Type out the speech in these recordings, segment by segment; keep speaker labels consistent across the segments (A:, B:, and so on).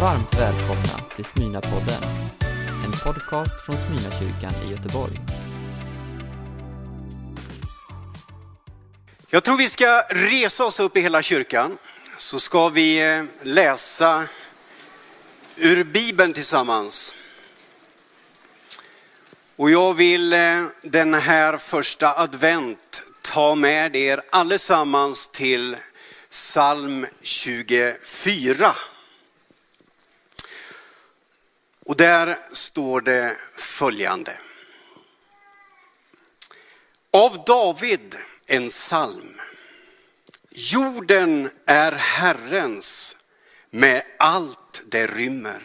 A: Varmt välkomna till Smyna-podden, en podcast från Smyna-kyrkan i Göteborg.
B: Jag tror vi ska resa oss upp i hela kyrkan, så ska vi eh, läsa ur Bibeln tillsammans. Och jag vill eh, den här första advent ta med er allesammans till psalm 24. Och där står det följande. Av David en psalm. Jorden är Herrens med allt det rymmer.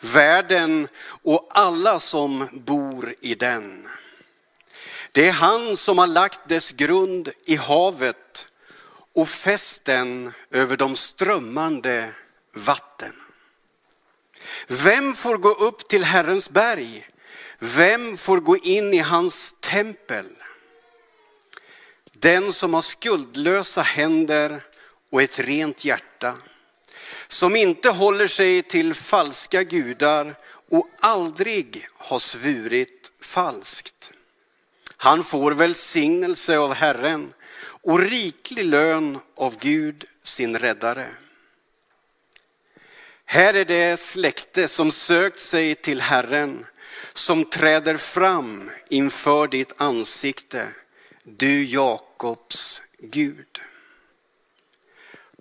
B: Världen och alla som bor i den. Det är han som har lagt dess grund i havet och fäst den över de strömmande vatten. Vem får gå upp till Herrens berg? Vem får gå in i hans tempel? Den som har skuldlösa händer och ett rent hjärta, som inte håller sig till falska gudar och aldrig har svurit falskt. Han får välsignelse av Herren och riklig lön av Gud, sin räddare. Här är det släkte som sökt sig till Herren, som träder fram inför ditt ansikte, du Jakobs Gud.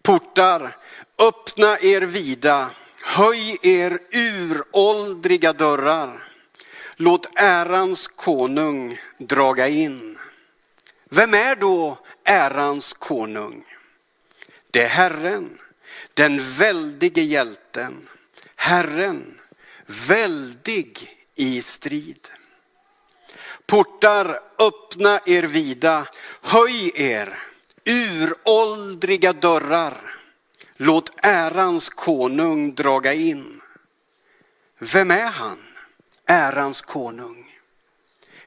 B: Portar, öppna er vida, höj er uråldriga dörrar. Låt ärans konung draga in. Vem är då ärans konung? Det är Herren den väldige hjälten, Herren, väldig i strid. Portar, öppna er vida, höj er, uråldriga dörrar. Låt ärans konung draga in. Vem är han, ärans konung?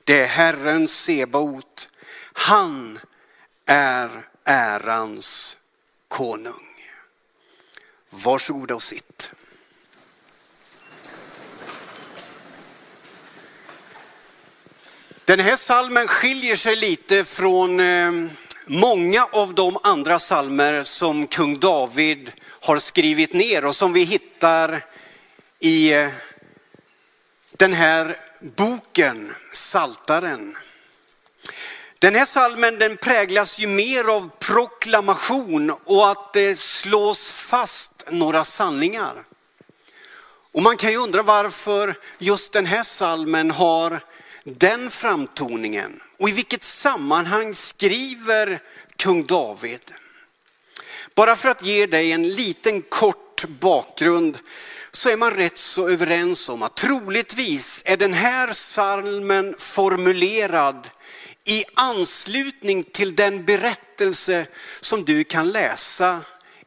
B: Det är Herren Sebaot. Han är ärans konung. Varsågoda och sitt. Den här salmen skiljer sig lite från eh, många av de andra salmer som kung David har skrivit ner och som vi hittar i eh, den här boken, Saltaren. Den här salmen den präglas ju mer av proklamation och att det slås fast några sanningar. Och man kan ju undra varför just den här salmen har den framtoningen. Och i vilket sammanhang skriver kung David? Bara för att ge dig en liten kort bakgrund så är man rätt så överens om att troligtvis är den här salmen formulerad i anslutning till den berättelse som du kan läsa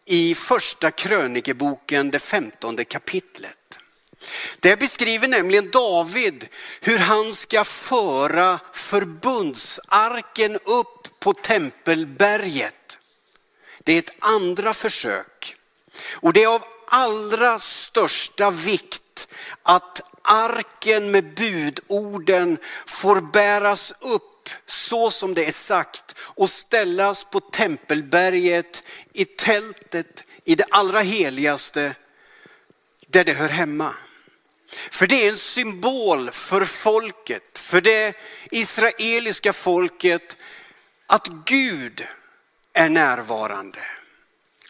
B: i första krönikeboken, det femtonde kapitlet. Där beskriver nämligen David hur han ska föra förbundsarken upp på tempelberget. Det är ett andra försök. Och det är av allra största vikt att arken med budorden får bäras upp så som det är sagt och ställas på tempelberget i tältet i det allra heligaste där det hör hemma. För det är en symbol för folket, för det israeliska folket, att Gud är närvarande.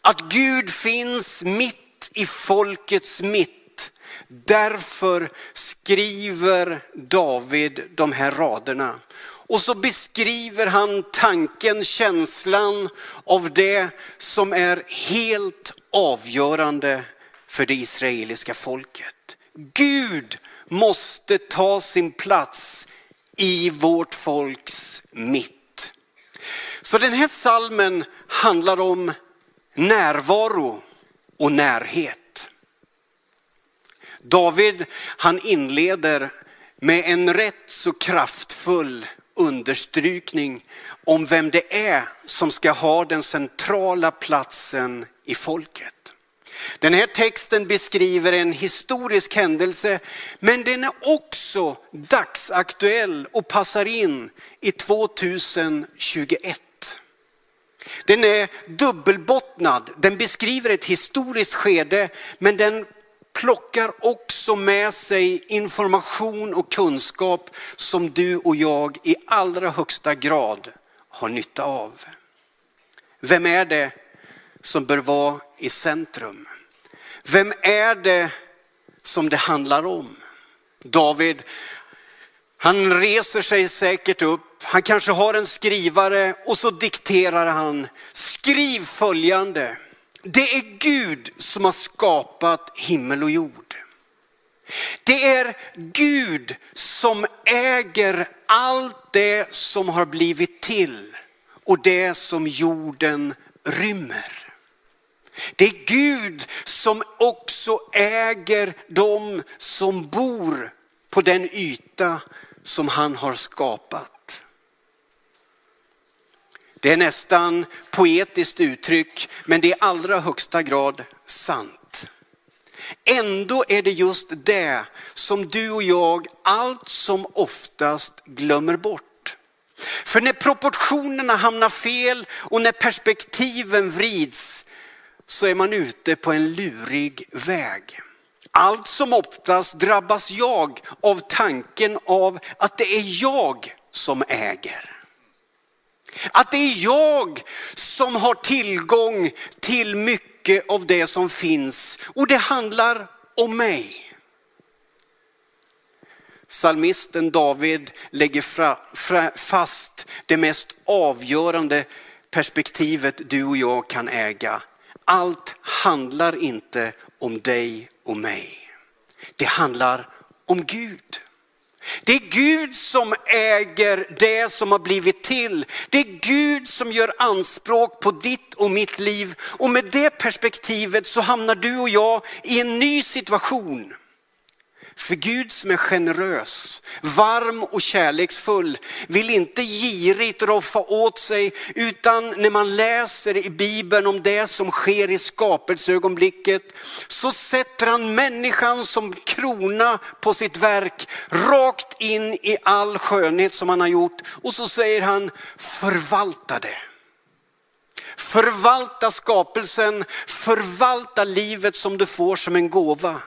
B: Att Gud finns mitt i folkets mitt. Därför skriver David de här raderna. Och så beskriver han tanken, känslan av det som är helt avgörande för det israeliska folket. Gud måste ta sin plats i vårt folks mitt. Så den här salmen handlar om närvaro och närhet. David han inleder med en rätt så kraftfull understrykning om vem det är som ska ha den centrala platsen i folket. Den här texten beskriver en historisk händelse, men den är också dagsaktuell och passar in i 2021. Den är dubbelbottnad, den beskriver ett historiskt skede, men den plockar också med sig information och kunskap som du och jag i allra högsta grad har nytta av. Vem är det som bör vara i centrum? Vem är det som det handlar om? David, han reser sig säkert upp, han kanske har en skrivare och så dikterar han, skriv följande. Det är Gud som har skapat himmel och jord. Det är Gud som äger allt det som har blivit till och det som jorden rymmer. Det är Gud som också äger de som bor på den yta som han har skapat. Det är nästan poetiskt uttryck, men det är i allra högsta grad sant. Ändå är det just det som du och jag allt som oftast glömmer bort. För när proportionerna hamnar fel och när perspektiven vrids så är man ute på en lurig väg. Allt som oftast drabbas jag av tanken av att det är jag som äger. Att det är jag som har tillgång till mycket av det som finns och det handlar om mig. Salmisten David lägger fra, fra, fast det mest avgörande perspektivet du och jag kan äga. Allt handlar inte om dig och mig. Det handlar om Gud. Det är Gud som äger det som har blivit till. Det är Gud som gör anspråk på ditt och mitt liv. Och med det perspektivet så hamnar du och jag i en ny situation. För Gud som är generös, varm och kärleksfull vill inte girigt roffa åt sig utan när man läser i Bibeln om det som sker i skapelseögonblicket så sätter han människan som krona på sitt verk rakt in i all skönhet som han har gjort och så säger han förvalta det. Förvalta skapelsen, förvalta livet som du får som en gåva.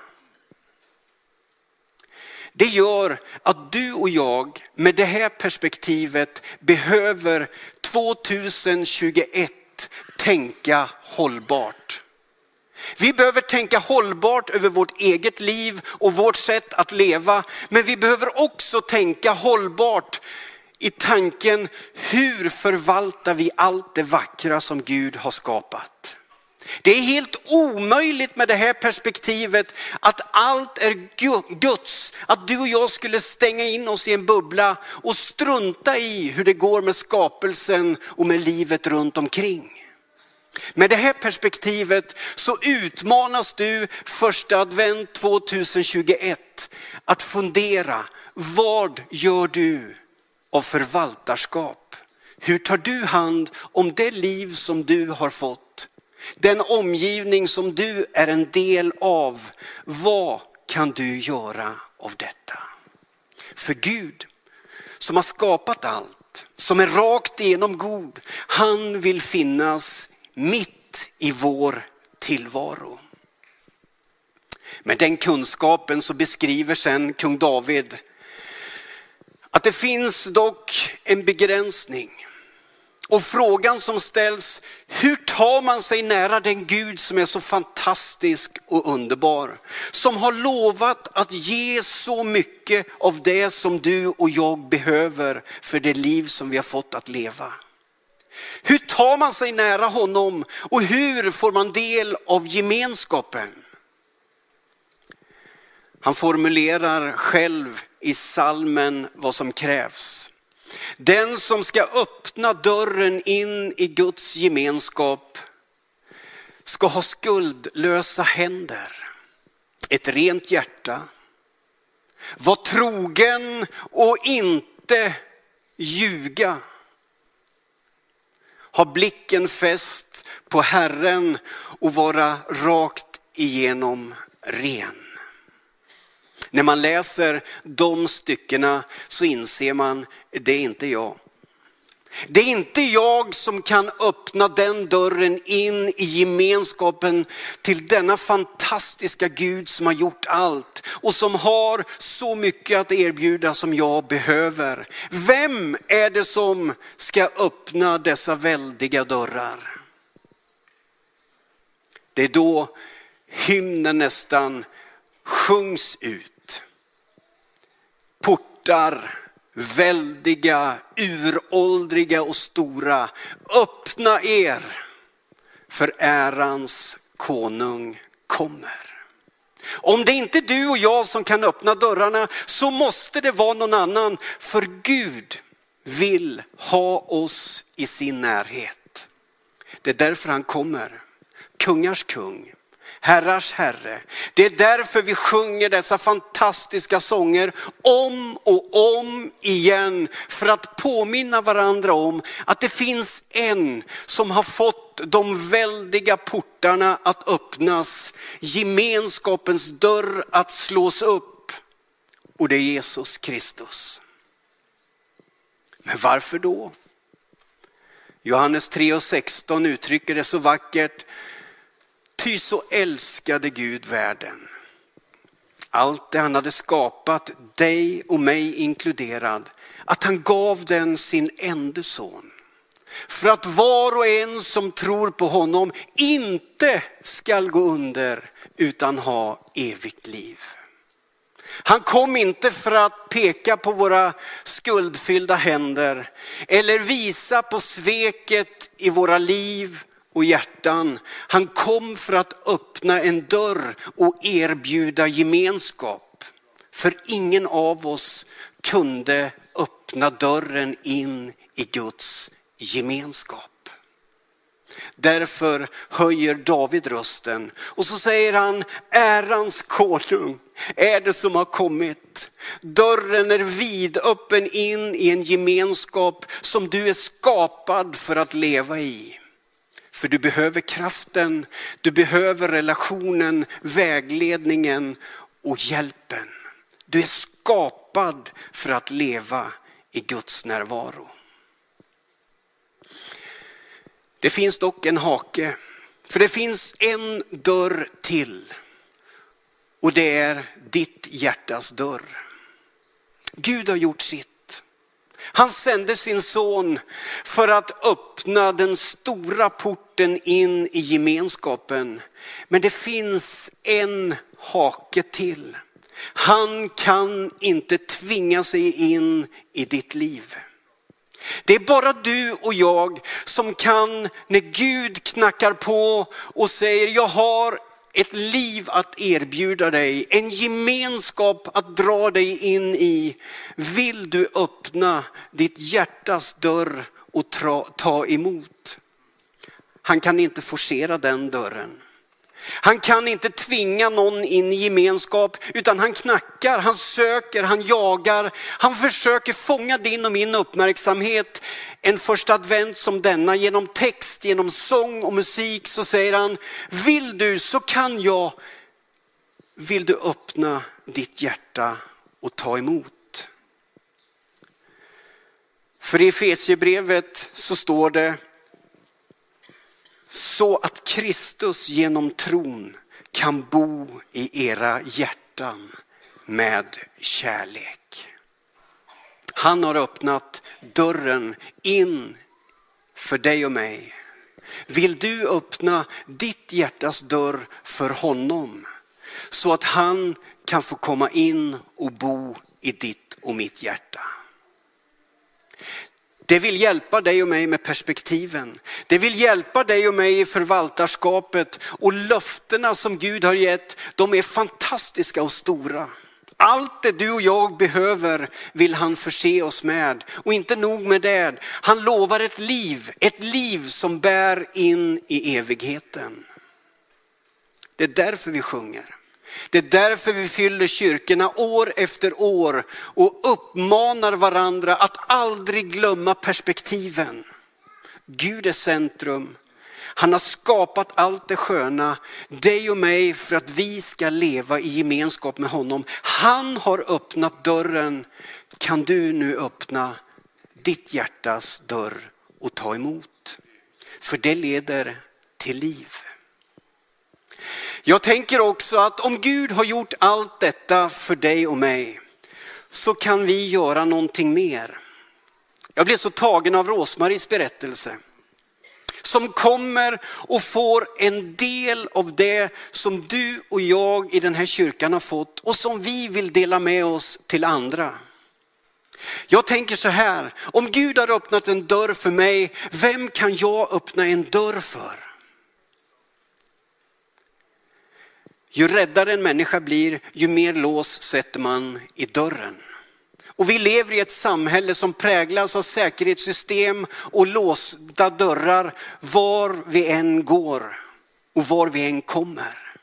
B: Det gör att du och jag med det här perspektivet behöver 2021 tänka hållbart. Vi behöver tänka hållbart över vårt eget liv och vårt sätt att leva. Men vi behöver också tänka hållbart i tanken hur förvaltar vi allt det vackra som Gud har skapat. Det är helt omöjligt med det här perspektivet att allt är Guds. Att du och jag skulle stänga in oss i en bubbla och strunta i hur det går med skapelsen och med livet runt omkring. Med det här perspektivet så utmanas du första advent 2021 att fundera, vad gör du av förvaltarskap? Hur tar du hand om det liv som du har fått? Den omgivning som du är en del av, vad kan du göra av detta? För Gud som har skapat allt, som är rakt igenom god, han vill finnas mitt i vår tillvaro. Med den kunskapen så beskriver sen kung David att det finns dock en begränsning. Och frågan som ställs, hur tar man sig nära den Gud som är så fantastisk och underbar? Som har lovat att ge så mycket av det som du och jag behöver för det liv som vi har fått att leva. Hur tar man sig nära honom och hur får man del av gemenskapen? Han formulerar själv i salmen vad som krävs. Den som ska öppna dörren in i Guds gemenskap ska ha skuldlösa händer, ett rent hjärta, var trogen och inte ljuga. Ha blicken fäst på Herren och vara rakt igenom ren. När man läser de styckena så inser man, det är inte jag. Det är inte jag som kan öppna den dörren in i gemenskapen till denna fantastiska Gud som har gjort allt och som har så mycket att erbjuda som jag behöver. Vem är det som ska öppna dessa väldiga dörrar? Det är då hymnen nästan sjungs ut. Portar väldiga, uråldriga och stora. Öppna er, för ärans konung kommer. Om det inte är du och jag som kan öppna dörrarna så måste det vara någon annan, för Gud vill ha oss i sin närhet. Det är därför han kommer, kungars kung herrars herre. Det är därför vi sjunger dessa fantastiska sånger om och om igen. För att påminna varandra om att det finns en som har fått de väldiga portarna att öppnas, gemenskapens dörr att slås upp. Och det är Jesus Kristus. Men varför då? Johannes 3 och 16 uttrycker det så vackert. Ty så älskade Gud världen. Allt det han hade skapat, dig och mig inkluderad, att han gav den sin enda son. För att var och en som tror på honom inte skall gå under utan ha evigt liv. Han kom inte för att peka på våra skuldfyllda händer eller visa på sveket i våra liv och hjärtan. Han kom för att öppna en dörr och erbjuda gemenskap. För ingen av oss kunde öppna dörren in i Guds gemenskap. Därför höjer David rösten och så säger han, ärans konung är det som har kommit. Dörren är vidöppen in i en gemenskap som du är skapad för att leva i. För du behöver kraften, du behöver relationen, vägledningen och hjälpen. Du är skapad för att leva i Guds närvaro. Det finns dock en hake, för det finns en dörr till. Och det är ditt hjärtas dörr. Gud har gjort sitt. Han sände sin son för att öppna den stora porten in i gemenskapen. Men det finns en hake till. Han kan inte tvinga sig in i ditt liv. Det är bara du och jag som kan, när Gud knackar på och säger, jag har ett liv att erbjuda dig, en gemenskap att dra dig in i. Vill du öppna ditt hjärtas dörr och ta emot? Han kan inte forcera den dörren. Han kan inte tvinga någon in i gemenskap, utan han knackar, han söker, han jagar. Han försöker fånga din och min uppmärksamhet. En första advent som denna, genom text, genom sång och musik så säger han, vill du så kan jag. Vill du öppna ditt hjärta och ta emot? För i Efesierbrevet så står det, så att Kristus genom tron kan bo i era hjärtan med kärlek. Han har öppnat dörren in för dig och mig. Vill du öppna ditt hjärtas dörr för honom så att han kan få komma in och bo i ditt och mitt hjärta. Det vill hjälpa dig och mig med perspektiven. Det vill hjälpa dig och mig i förvaltarskapet och löftena som Gud har gett, de är fantastiska och stora. Allt det du och jag behöver vill han förse oss med. Och inte nog med det, han lovar ett liv, ett liv som bär in i evigheten. Det är därför vi sjunger. Det är därför vi fyller kyrkorna år efter år och uppmanar varandra att aldrig glömma perspektiven. Gud är centrum. Han har skapat allt det sköna, dig och mig för att vi ska leva i gemenskap med honom. Han har öppnat dörren. Kan du nu öppna ditt hjärtas dörr och ta emot? För det leder till liv. Jag tänker också att om Gud har gjort allt detta för dig och mig så kan vi göra någonting mer. Jag blev så tagen av Rosmaris berättelse. Som kommer och får en del av det som du och jag i den här kyrkan har fått och som vi vill dela med oss till andra. Jag tänker så här, om Gud har öppnat en dörr för mig, vem kan jag öppna en dörr för? Ju räddare en människa blir, ju mer lås sätter man i dörren. Och vi lever i ett samhälle som präglas av säkerhetssystem och låsta dörrar var vi än går och var vi än kommer.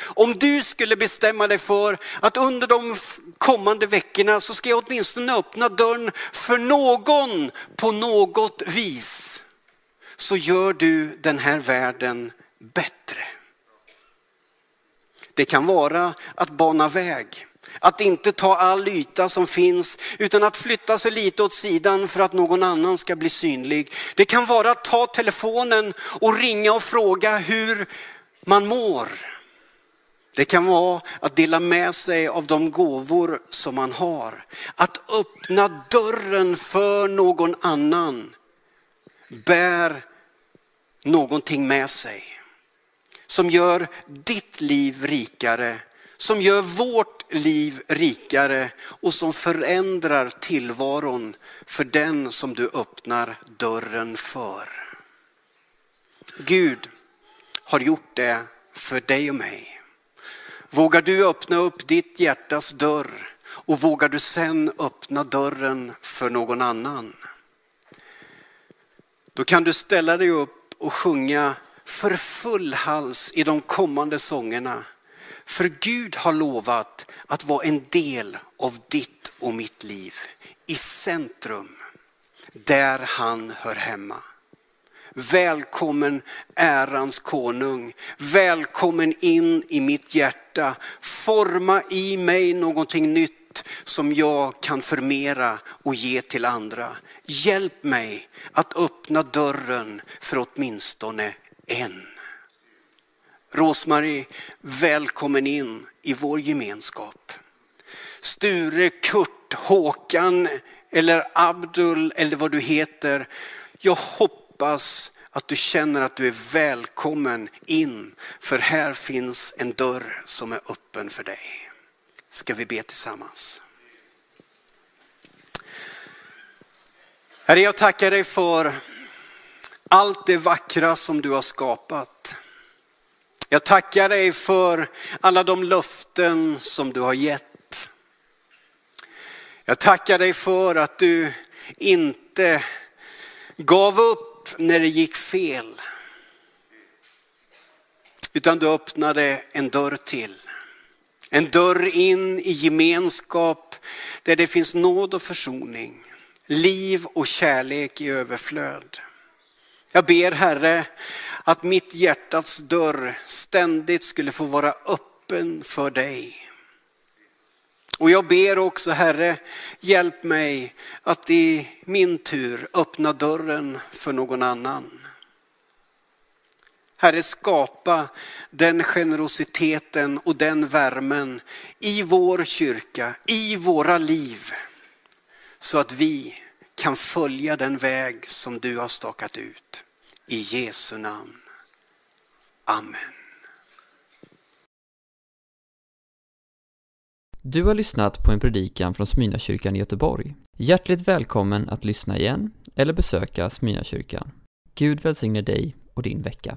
B: Om du skulle bestämma dig för att under de kommande veckorna så ska jag åtminstone öppna dörren för någon på något vis. Så gör du den här världen bättre. Det kan vara att bana väg. Att inte ta all yta som finns utan att flytta sig lite åt sidan för att någon annan ska bli synlig. Det kan vara att ta telefonen och ringa och fråga hur man mår. Det kan vara att dela med sig av de gåvor som man har. Att öppna dörren för någon annan bär någonting med sig. Som gör ditt liv rikare, som gör vårt liv rikare och som förändrar tillvaron för den som du öppnar dörren för. Gud har gjort det för dig och mig. Vågar du öppna upp ditt hjärtas dörr och vågar du sen öppna dörren för någon annan? Då kan du ställa dig upp och sjunga för full hals i de kommande sångerna. För Gud har lovat att vara en del av ditt och mitt liv. I centrum, där han hör hemma. Välkommen ärans konung. Välkommen in i mitt hjärta. Forma i mig någonting nytt som jag kan förmera och ge till andra. Hjälp mig att öppna dörren för åtminstone en. Rosmarie, välkommen in i vår gemenskap. Sture, Kurt, Håkan eller Abdul eller vad du heter. Jag hoppas att du känner att du är välkommen in, för här finns en dörr som är öppen för dig. Ska vi be tillsammans? Herre, jag tackar dig för allt det vackra som du har skapat. Jag tackar dig för alla de löften som du har gett. Jag tackar dig för att du inte gav upp när det gick fel. Utan du öppnade en dörr till. En dörr in i gemenskap där det finns nåd och försoning. Liv och kärlek i överflöd. Jag ber Herre att mitt hjärtats dörr ständigt skulle få vara öppen för dig. Och jag ber också Herre, hjälp mig att i min tur öppna dörren för någon annan. Herre, skapa den generositeten och den värmen i vår kyrka, i våra liv. Så att vi kan följa den väg som du har stakat ut. I Jesu namn. Amen.
A: Du har lyssnat på en predikan från Smyrnakyrkan i Göteborg. Hjärtligt välkommen att lyssna igen eller besöka Smyrnakyrkan. Gud välsigne dig och din vecka.